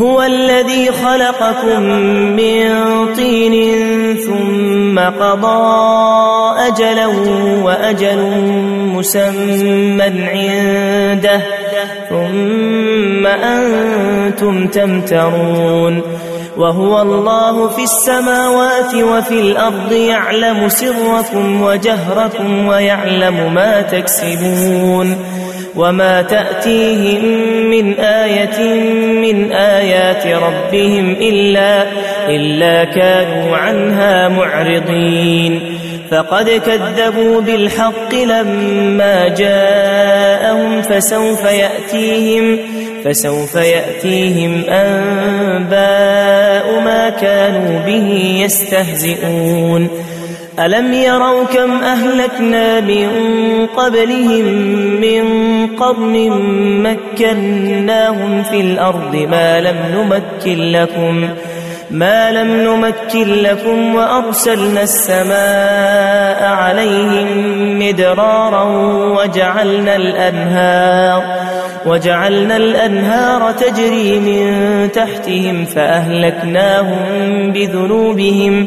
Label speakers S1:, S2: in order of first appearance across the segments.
S1: هو الذي خلقكم من طين ثم قضى أجلا وأجل مسمى عنده ثم أنتم تمترون وهو الله في السماوات وفي الأرض يعلم سركم وجهركم ويعلم ما تكسبون وما تأتيهم من آية من آيات ربهم إلا, إلا كانوا عنها معرضين فقد كذبوا بالحق لما جاءهم فسوف يأتيهم فسوف يأتيهم أنباء ما كانوا به يستهزئون ألم يروا كم أهلكنا من قبلهم من قرن مكناهم في الأرض ما لم نمكن لكم ما لم نمكن لكم وأرسلنا السماء عليهم مدرارا وجعلنا الأنهار وجعلنا الأنهار تجري من تحتهم فأهلكناهم بذنوبهم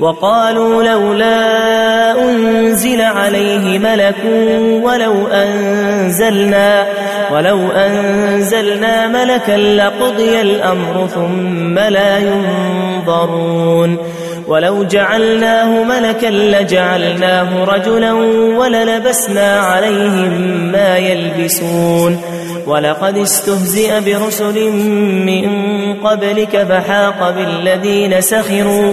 S1: وقالوا لولا أنزل عليه ملك ولو أنزلنا ولو أنزلنا ملكا لقضي الأمر ثم لا ينظرون. ولو جعلناه ملكا لجعلناه رجلا وللبسنا عليهم ما يلبسون. ولقد استهزئ برسل من قبلك فحاق بالذين سخروا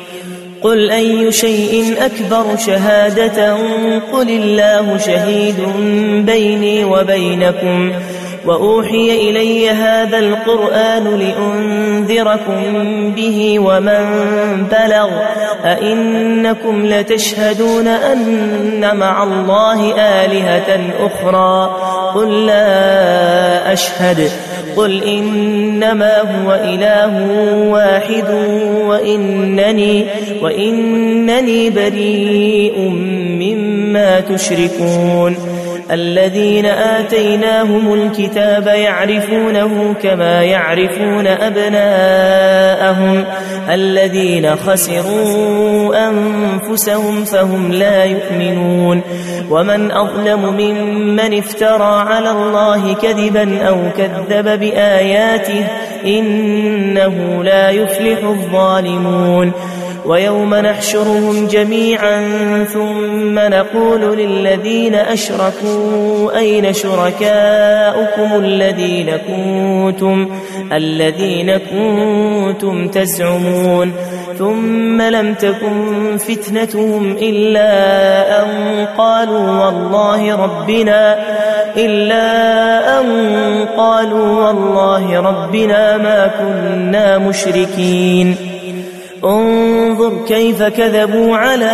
S1: قل أي شيء أكبر شهادة قل الله شهيد بيني وبينكم وأوحي إلي هذا القرآن لأنذركم به ومن بلغ أئنكم لتشهدون أن مع الله آلهة أخرى قل لا أشهد قل إنما هو إله واحد وإنني, وإنني بريء مما تشركون الذين آتيناهم الكتاب يعرفونه كما يعرفون أبناءهم الذين خسروا أنفسهم فهم لا يؤمنون ومن أظلم ممن افترى على الله كذبا أو كذب بآياته إنه لا يفلح الظالمون ويوم نحشرهم جميعا ثم نقول للذين أشركوا أين شركاؤكم الذين كنتم الذين كنتم تزعمون ثم لم تكن فتنتهم إلا أن قالوا والله ربنا إلا أن قالوا والله ربنا ما كنا مشركين انظر كيف كذبوا على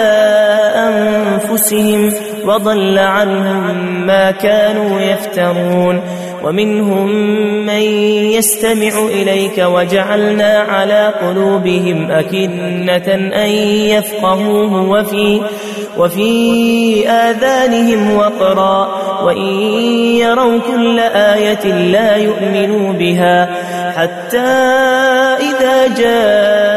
S1: أنفسهم وضل عنهم ما كانوا يفترون. ومنهم من يستمع إليك وجعلنا على قلوبهم أكنة أن يفقهوه وفي وفي آذانهم وقرا. وإن يروا كل آية لا يؤمنوا بها حتى إذا جاءوك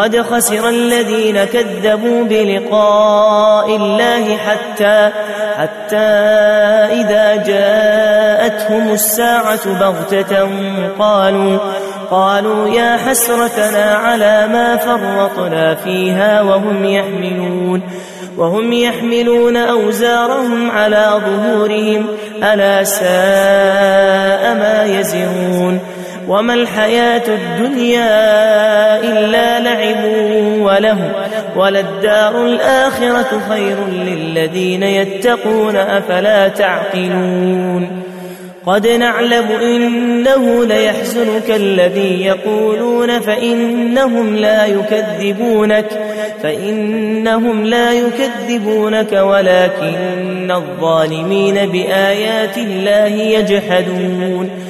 S1: قد خسر الذين كذبوا بلقاء الله حتى حتى إذا جاءتهم الساعة بغتة قالوا قالوا يا حسرتنا على ما فرطنا فيها وهم يحملون وهم يحملون أوزارهم على ظهورهم ألا ساء ما يزرون وما الحياة الدنيا إلا لعب وله وللدار الآخرة خير للذين يتقون أفلا تعقلون؟ قد نعلم إنه ليحزنك الذي يقولون فإنهم لا يكذبونك فإنهم لا يكذبونك ولكن الظالمين بآيات الله يجحدون.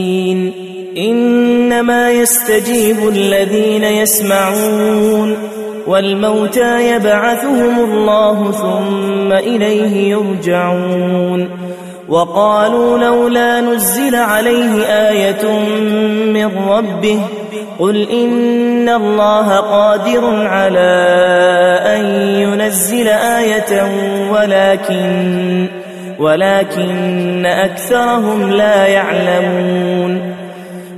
S1: إنما يستجيب الذين يسمعون والموتى يبعثهم الله ثم إليه يرجعون وقالوا لولا نزل عليه آية من ربه قل إن الله قادر على أن ينزل آية ولكن ولكن أكثرهم لا يعلمون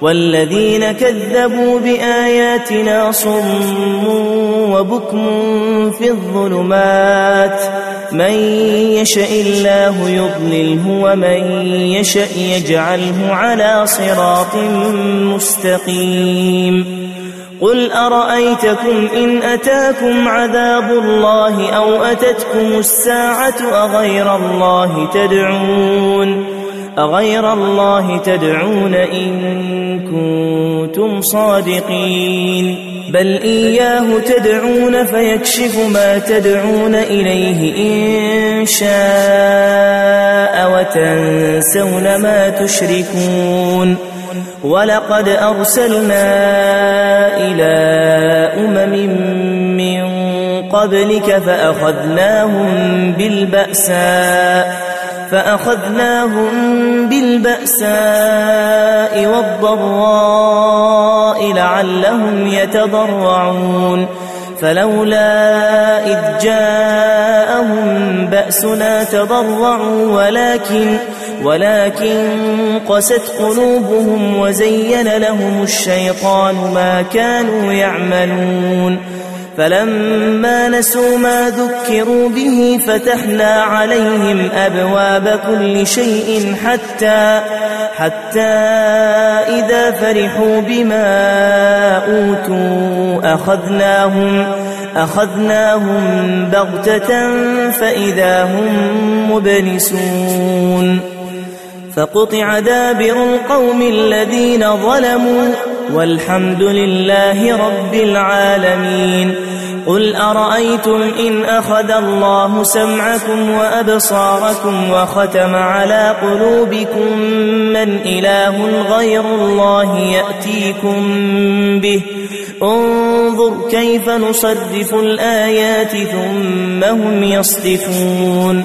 S1: والذين كذبوا بآياتنا صم وبكم في الظلمات من يشاء الله يضلله ومن يشاء يجعله على صراط مستقيم قل أرأيتكم إن أتاكم عذاب الله أو أتتكم الساعة أغير الله تدعون أغير الله تدعون إن كنتم صادقين؟ بل إياه تدعون فيكشف ما تدعون إليه إن شاء وتنسون ما تشركون. ولقد أرسلنا إلى أمم من قبلك فأخذناهم بالبأساء فأخذناهم بالبأساء والضراء لعلهم يتضرعون. فلولا إذ جاءهم بأسنا تضرعوا ولكن ولكن قست قلوبهم وزين لهم الشيطان ما كانوا يعملون. فلما نسوا ما ذكروا به فتحنا عليهم أبواب كل شيء حتى حتى إذا فرحوا بما أوتوا أخذناهم أخذناهم بغتة فإذا هم مبلسون فقطع دابر القوم الذين ظلموا والحمد لله رب العالمين. قل أرأيتم إن أخذ الله سمعكم وأبصاركم وختم على قلوبكم من إله غير الله يأتيكم به. انظر كيف نصرف الآيات ثم هم يصدفون.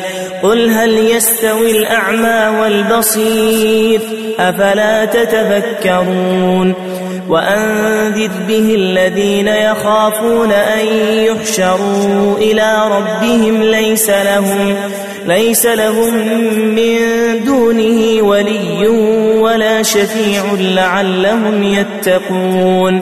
S1: قل هل يستوي الأعمى والبصير؟ أفلا تتفكرون؟ وأنذر به الذين يخافون أن يحشروا إلى ربهم ليس لهم ليس لهم من دونه ولي ولا شفيع لعلهم يتقون.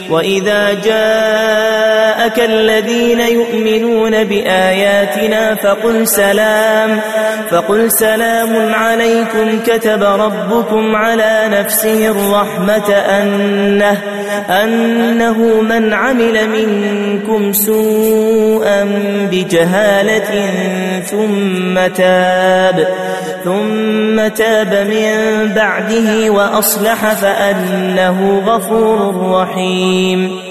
S1: وإذا جاءك الذين يؤمنون بآياتنا فقل سلام فقل سلام عليكم كتب ربكم على نفسه الرحمة أنه أنه من عمل منكم سوءا بجهالة ثم تاب ثم تاب من بعده وأصلح فأنه غفور رحيم.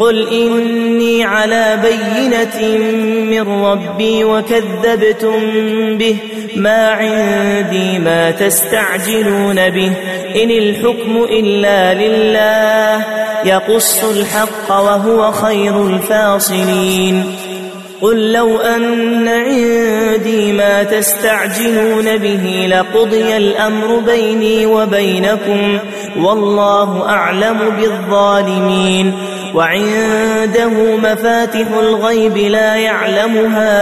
S1: قل إني على بينة من ربي وكذبتم به ما عندي ما تستعجلون به إن الحكم إلا لله يقص الحق وهو خير الفاصلين قل لو أن عندي ما تستعجلون به لقضي الأمر بيني وبينكم والله أعلم بالظالمين وعنده مفاتح الغيب لا يعلمها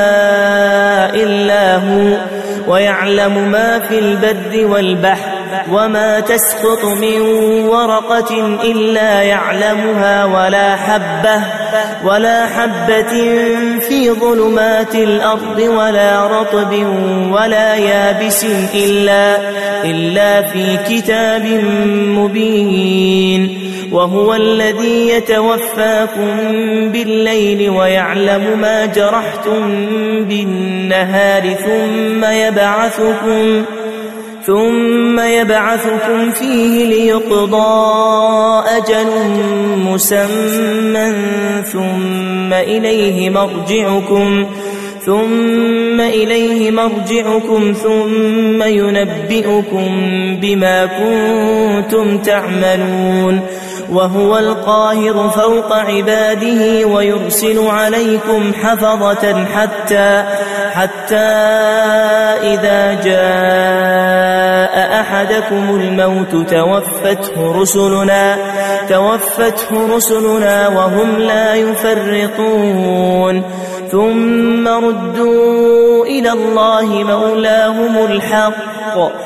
S1: إلا هو ويعلم ما في البر والبحر. وما تسقط من ورقة إلا يعلمها ولا حبة ولا حبة في ظلمات الأرض ولا رطب ولا يابس إلا إلا في كتاب مبين وهو الذي يتوفاكم بالليل ويعلم ما جرحتم بالنهار ثم يبعثكم ثم يبعثكم فيه ليقضى أجل مسمى ثم إليه مرجعكم ثم إليه مرجعكم ثم ينبئكم بما كنتم تعملون وهو القاهر فوق عباده ويرسل عليكم حفظة حتى حتى إذا جاء أحدكم الموت توفته رسلنا توفته رسلنا وهم لا يفرطون. ثم ردوا إلى الله مولاهم الحق.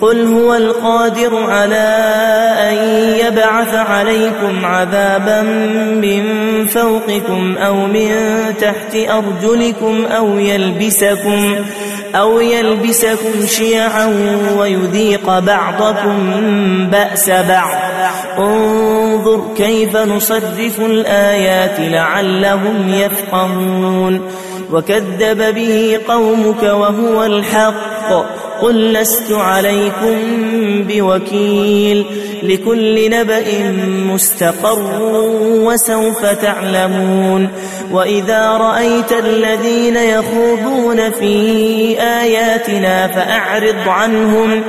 S1: قل هو القادر على أن يبعث عليكم عذابا من فوقكم أو من تحت أرجلكم أو يلبسكم أو يلبسكم شيعا ويذيق بعضكم بأس بعض. انظر كيف نصرف الآيات لعلهم يفقهون. وكذب به قومك وهو الحق. قل لست عليكم بوكيل لكل نبأ مستقر وسوف تعلمون وإذا رأيت الذين يخوضون في آياتنا فأعرض عنهم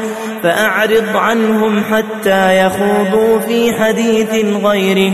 S1: فأعرض عنهم حتى يخوضوا في حديث غيره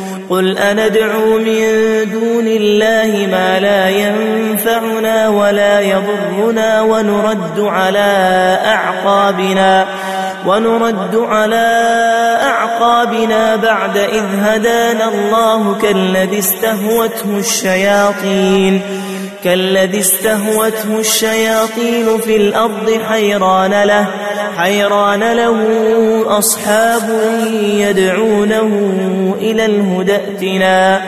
S1: قل أندعو من دون الله ما لا ينفعنا ولا يضرنا ونرد على أعقابنا ونرد على أعقابنا بعد إذ هدانا الله كالذي استهوته الشياطين كالذي استهوته الشياطين في الأرض حيران له حيران له أصحاب يدعونه إلى الهدى ائتنا.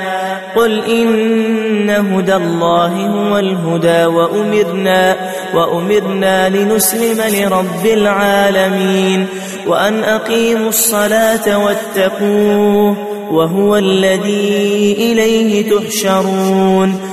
S1: قل إن هدى الله هو الهدى وأمرنا وأمرنا لنسلم لرب العالمين. وأن أقيموا الصلاة واتقوه وهو الذي إليه تحشرون.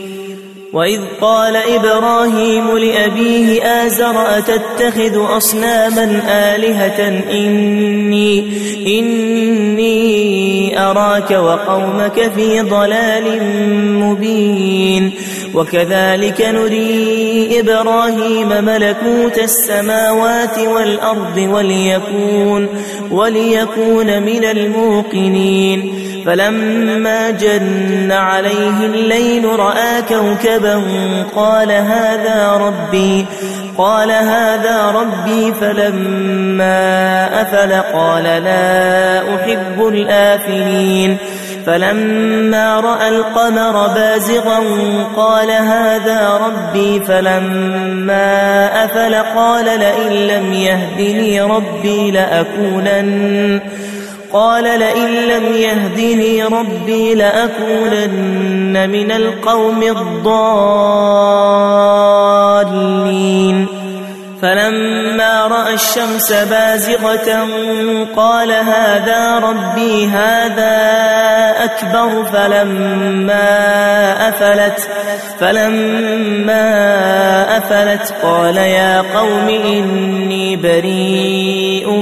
S1: وإذ قال إبراهيم لأبيه آزر أتتخذ أصناما آلهة إني, إني أراك وقومك في ضلال مبين وكذلك نري إبراهيم ملكوت السماوات والأرض وليكون, وليكون من الموقنين فلما جن عليه الليل رأى كوكبا قال هذا ربي قال هذا ربي فلما أفل قال لا أحب الآفلين. فلما رأى القمر بازغا قال هذا ربي فلما أفل قال لئن لم يهدني ربي لأكونن. قال لئن لم يهدني ربي لأكونن من القوم الضالين. فلما رأى الشمس بازغة قال هذا ربي هذا أكبر. فلما أفلت فلما أفلت قال يا قوم إني بريء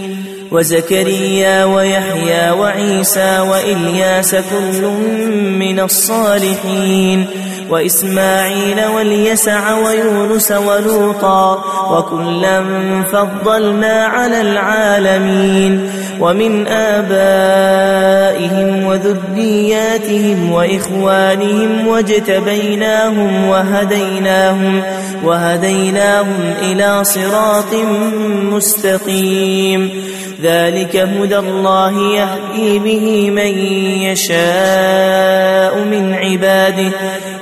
S1: وزكريا ويحيى وعيسى وإلياس كل من الصالحين وإسماعيل واليسع ويونس ولوطا وكلا فضلنا على العالمين ومن آبائهم وذرياتهم وإخوانهم واجتبيناهم وهديناهم وهديناهم إلى صراط مستقيم ذلك هدى الله يهدي به من يشاء من عباده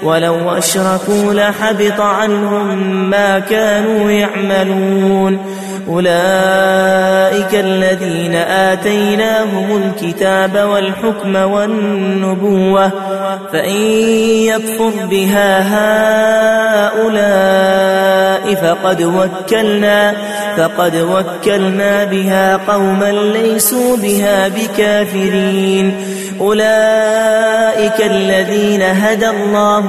S1: ولو أشركوا لحبط عنهم ما كانوا يعملون. أولئك الذين آتيناهم الكتاب والحكم والنبوة فإن يكفر بها هؤلاء فقد وكلنا فقد وكلنا بها قوما ليسوا بها بكافرين. أولئك الذين هدى الله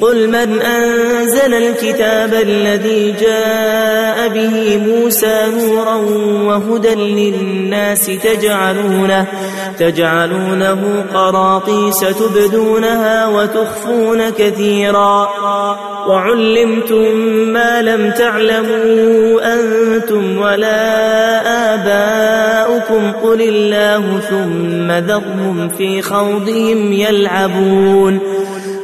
S1: قل من أنزل الكتاب الذي جاء به موسى نورا وهدى للناس تجعلونه تجعلونه قراطيس تبدونها وتخفون كثيرا وعلمتم ما لم تعلموا أنتم ولا آباؤكم قل الله ثم ذرهم في خوضهم يلعبون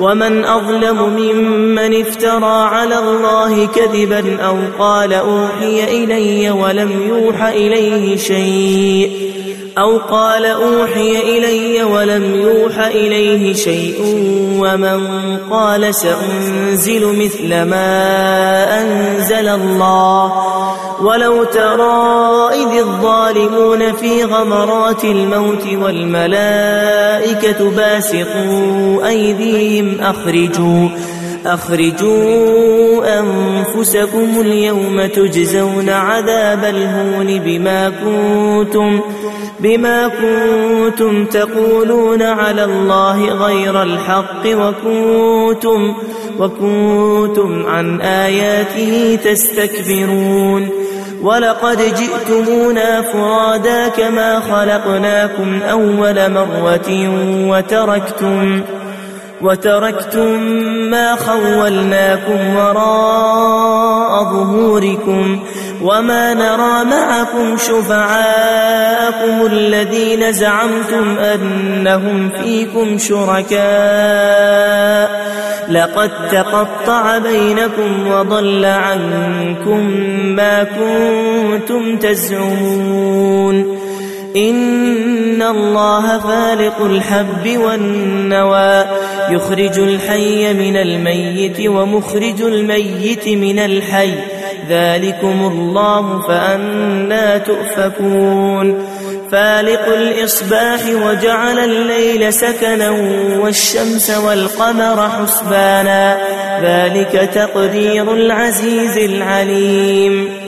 S1: ومن أظلم ممن افترى على الله كذبا أو قال أوحي إلي ولم يوح إليه شيء أو قال أوحي إلي ولم يوح إليه شيء ومن قال سأنزل مثل ما أنزل الله ولو ترى إذ الظالمون في غمرات الموت والملائكة باسقوا أيديهم أخرجوا أخرجوا أنفسكم اليوم تجزون عذاب الهون بما كنتم بما كنتم تقولون على الله غير الحق وكنتم وكنتم عن آياته تستكبرون ولقد جئتمونا فرادا كما خلقناكم أول مرة وتركتم وتركتم ما خولناكم وراء ظهوركم وما نرى معكم شفعاءكم الذين زعمتم أنهم فيكم شركاء لقد تقطع بينكم وضل عنكم ما كنتم تزعمون إن الله فالق الحب والنوى يخرج الحي من الميت ومخرج الميت من الحي ذلكم الله فأنا تؤفكون. فالق الإصباح وجعل الليل سكنا والشمس والقمر حسبانا. ذلك تقدير العزيز العليم.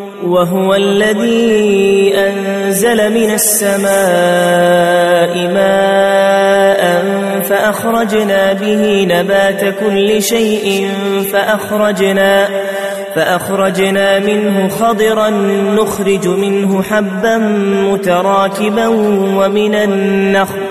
S1: وهو الذي أنزل من السماء ماء فأخرجنا به نبات كل شيء فأخرجنا فأخرجنا منه خضرا نخرج منه حبا متراكبا ومن النخل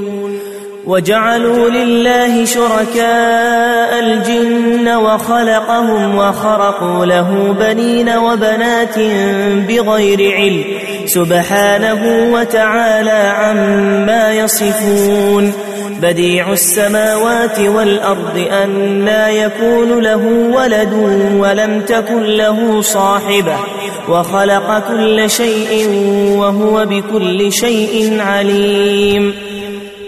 S1: وجعلوا لله شركاء الجن وخلقهم وخرقوا له بنين وبنات بغير علم سبحانه وتعالى عما يصفون بديع السماوات والأرض أنا يكون له ولد ولم تكن له صاحبة وخلق كل شيء وهو بكل شيء عليم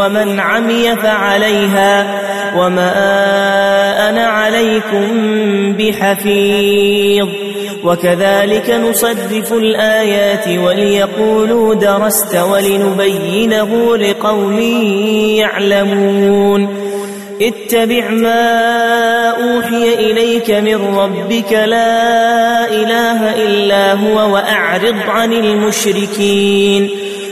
S1: ومن عمي فعليها وما أنا عليكم بحفيظ. وكذلك نصرف الآيات وليقولوا درست ولنبينه لقوم يعلمون. اتبع ما أوحي إليك من ربك لا إله إلا هو وأعرض عن المشركين.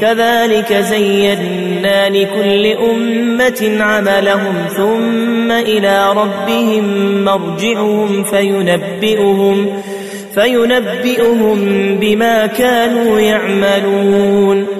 S1: كذلك زينا لكل أمة عملهم ثم إلى ربهم مرجعهم فينبئهم فينبئهم بما كانوا يعملون.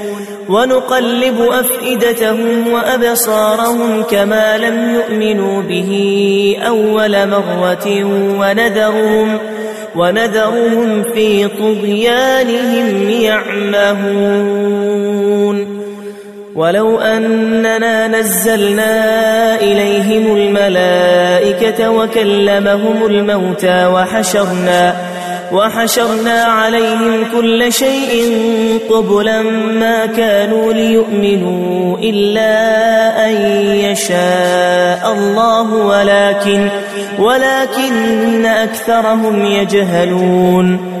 S1: ونقلب أفئدتهم وأبصارهم كما لم يؤمنوا به أول مرة ونذرهم ونذرهم في طغيانهم يعمهون. ولو أننا نزلنا إليهم الملائكة وكلمهم الموتى وحشرنا وحشرنا عليهم كل شيء قبلا ما كانوا ليؤمنوا إلا أن يشاء الله ولكن ولكن أكثرهم يجهلون.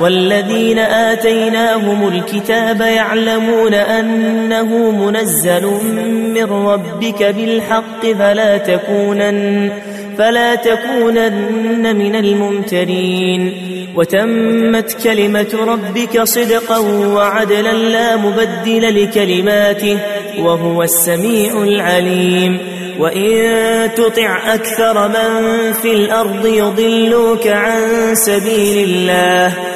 S1: والذين آتيناهم الكتاب يعلمون أنه منزل من ربك بالحق فلا تكونن فلا تكونن من الممترين. وتمت كلمة ربك صدقا وعدلا لا مبدل لكلماته وهو السميع العليم. وإن تطع أكثر من في الأرض يضلوك عن سبيل الله.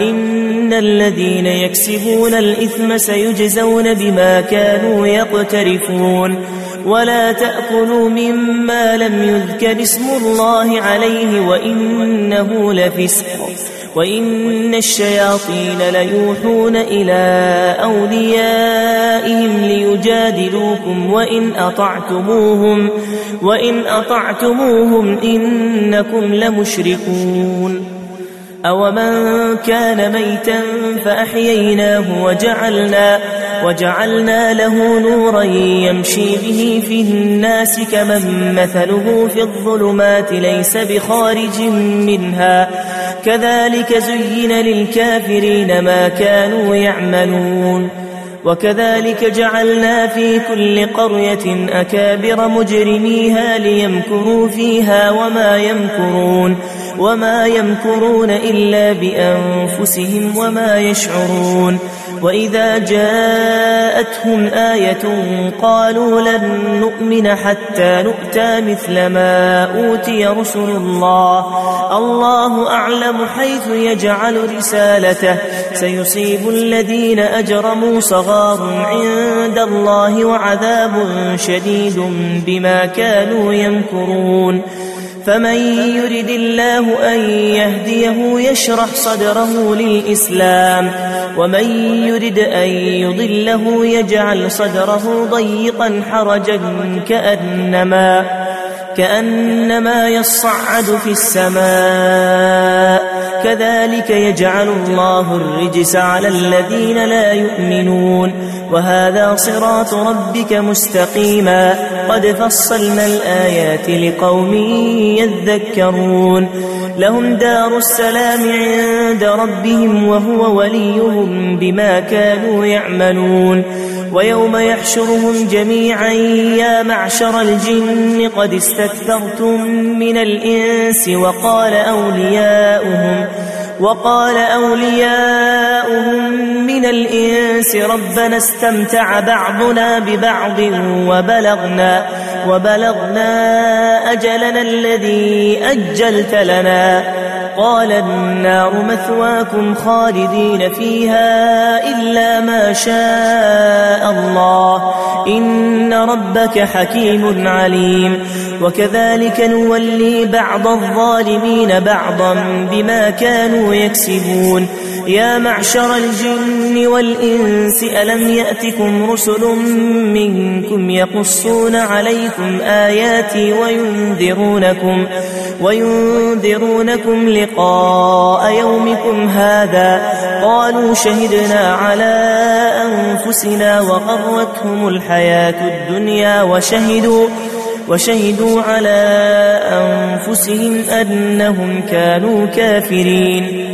S1: إن الذين يكسبون الإثم سيجزون بما كانوا يقترفون. ولا تأكلوا مما لم يذكر اسم الله عليه وإنه لفسق. وإن الشياطين ليوحون إلى أوليائهم ليجادلوكم وإن أطعتموهم وإن أطعتموهم إنكم لمشركون. أومن كان ميتا فأحييناه وجعلنا وجعلنا له نورا يمشي به في الناس كمن مثله في الظلمات ليس بخارج منها كذلك زين للكافرين ما كانوا يعملون وكذلك جعلنا في كل قرية أكابر مجرميها ليمكروا فيها وما يمكرون وما يمكرون إلا بأنفسهم وما يشعرون وإذا جاءتهم آية قالوا لن نؤمن حتى نؤتى مثل ما أوتي رسل الله الله أعلم حيث يجعل رسالته سيصيب الذين أجرموا صغار عند الله وعذاب شديد بما كانوا يمكرون فمن يرد الله أن يهديه يشرح صدره للإسلام ومن يرد أن يضله يجعل صدره ضيقا حرجا كأنما. كأنما يصعد في السماء. كذلك يجعل الله الرجس على الذين لا يؤمنون. وهذا صراط ربك مستقيما. قد فصلنا الآيات لقوم يذكرون. لهم دار السلام عند ربهم وهو وليهم بما كانوا يعملون. ويوم يحشرهم جميعا يا معشر الجن قد استكثرتم من الإنس وقال أولياؤهم وقال أولياؤهم من الإنس ربنا استمتع بعضنا ببعض وبلغنا وبلغنا أجلنا الذي أجلت لنا. قال النار مثواكم خالدين فيها إلا ما شاء الله. إن ربك حكيم عليم. وكذلك نولي بعض الظالمين بعضا بما كانوا يكسبون. يا معشر الجن والإنس ألم يأتكم رسل منكم يقصون عليكم آياتي وينذرونكم وينذرونكم لقاء يومكم هذا؟ قالوا شهدنا على أنفسنا وغرتهم الحياة الدنيا وشهدوا وشهدوا على أنفسهم أنهم كانوا كافرين.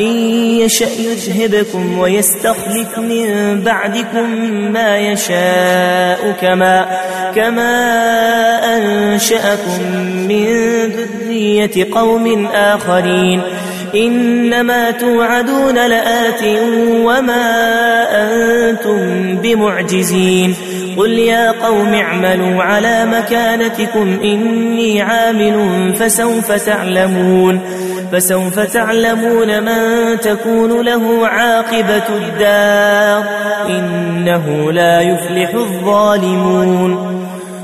S1: إن يشأ يذهبكم ويستخلف من بعدكم ما يشاء كما كما أنشأكم من ذرية قوم آخرين إنما توعدون لآت وما أنتم بمعجزين قل يا قوم اعملوا على مكانتكم إني عامل فسوف تعلمون فسوف تعلمون من تكون له عاقبة الدار إنه لا يفلح الظالمون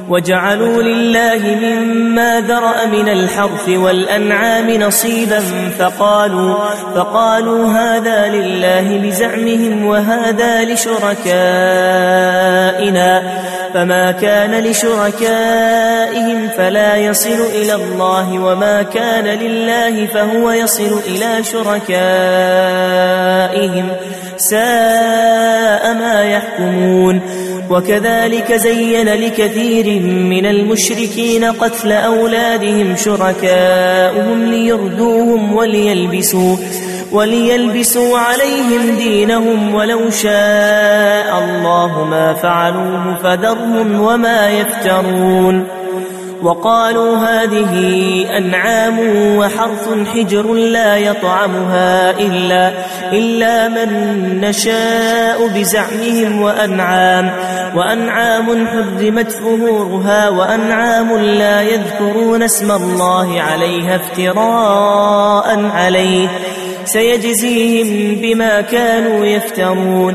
S1: وجعلوا لله مما ذرأ من الحرث والأنعام نصيبا فقالوا, فقالوا هذا لله بزعمهم وهذا لشركائنا فما كان لشركائهم فلا يصل إلى الله وما كان لله فهو يصل إلى شركائهم ساء ما يحكمون. وكذلك زين لكثير من المشركين قتل أولادهم شركاؤهم ليردوهم وليلبسوا وليلبسوا عليهم دينهم ولو شاء الله ما فعلوه فذرهم وما يفترون وقالوا هذه أنعام وحرث حجر لا يطعمها إلا, إلا من نشاء بزعمهم وأنعام وأنعام حرمت فهورها وأنعام لا يذكرون اسم الله عليها افتراء عليه سيجزيهم بما كانوا يفترون.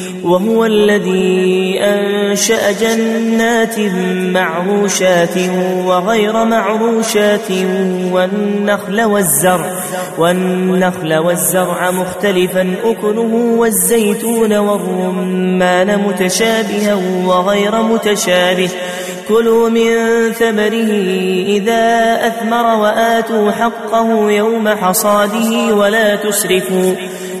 S1: وهو الذي أنشأ جنات معروشات وغير معروشات والنخل والزرع والنخل والزرع مختلفا أكله والزيتون والرمان متشابها وغير متشابه. كلوا من ثمره إذا أثمر وآتوا حقه يوم حصاده ولا تسرفوا.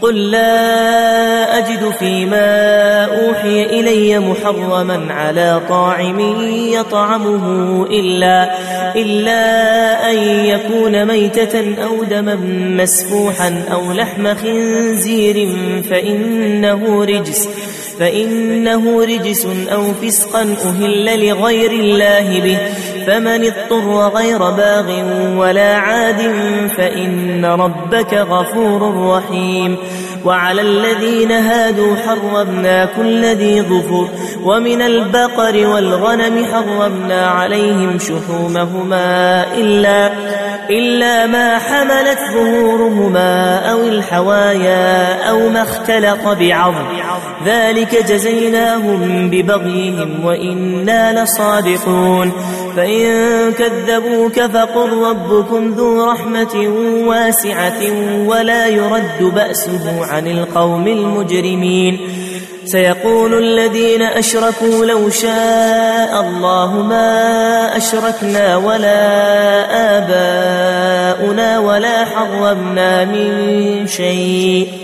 S1: قل لا أجد فيما أوحي إلي محرما على طاعم يطعمه إلا, إلا أن يكون ميتة أو دما مسفوحا أو لحم خنزير فإنه رجس فإنه رجس أو فسقا أهل لغير الله به. فمن اضطر غير باغ ولا عاد فإن ربك غفور رحيم. وعلى الذين هادوا حرمنا كل ذي ظفر ومن البقر والغنم حرمنا عليهم شحومهما إلا, إلا ما حملت ظهورهما أو الحوايا أو ما اختلط بعظم. ذلك جزيناهم ببغيهم وإنا لصادقون. فإن كذبوك فقل ربكم ذو رحمة واسعة ولا يرد بأسه عن القوم المجرمين. سيقول الذين أشركوا لو شاء الله ما أشركنا ولا آباؤنا ولا حرمنا من شيء.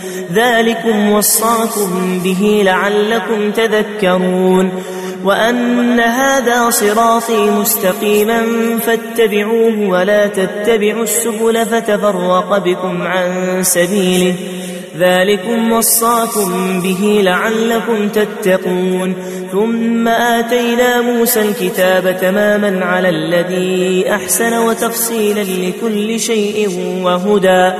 S1: ذلكم وصاكم به لعلكم تذكرون وأن هذا صراطي مستقيما فاتبعوه ولا تتبعوا السبل فتفرق بكم عن سبيله ذلكم وصاكم به لعلكم تتقون. ثم آتينا موسى الكتاب تماما على الذي أحسن وتفصيلا لكل شيء وهدى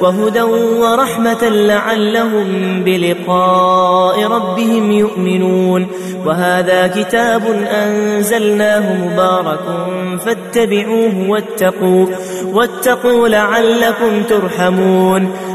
S1: وهدى ورحمة لعلهم بلقاء ربهم يؤمنون. وهذا كتاب أنزلناه مبارك فاتبعوه واتقوا واتقوا لعلكم ترحمون.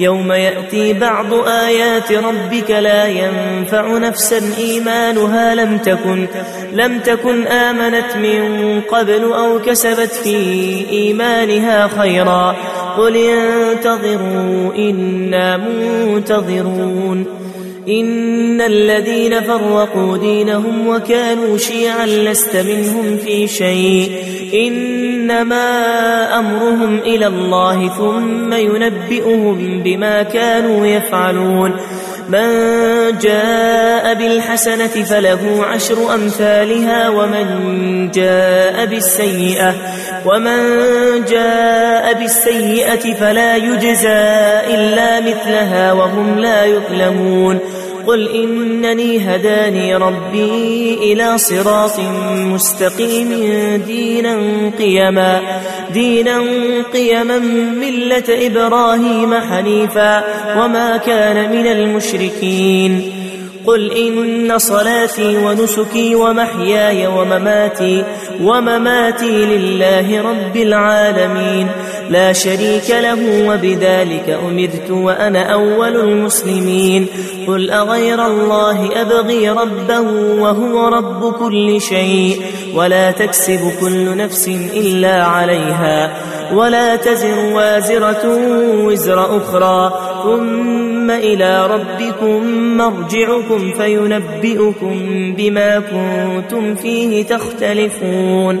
S1: يوم يأتي بعض آيات ربك لا ينفع نفسا إيمانها لم تكن لم تكن آمنت من قبل أو كسبت في إيمانها خيرا. قل انتظروا إنا منتظرون. إن الذين فرقوا دينهم وكانوا شيعا لست منهم في شيء. إنما أمرهم إلى الله ثم ينبئهم بما كانوا يفعلون. من جاء بالحسنة فله عشر أمثالها ومن جاء بالسيئة ومن جاء بالسيئة فلا يجزى إلا مثلها وهم لا يظلمون. قل إنني هداني ربي إلى صراط مستقيم دينا قيما دينا قيما ملة إبراهيم حنيفا وما كان من المشركين. قل إن صلاتي ونسكي ومحياي ومماتي ومماتي لله رب العالمين لا شريك له وبذلك أمرت وأنا أول المسلمين قل أغير الله أبغي ربا وهو رب كل شيء ولا تكسب كل نفس إلا عليها ولا تزر وازرة وزر أخرى ثم إلى ربكم مرجعكم فينبئكم بما كنتم فيه تختلفون.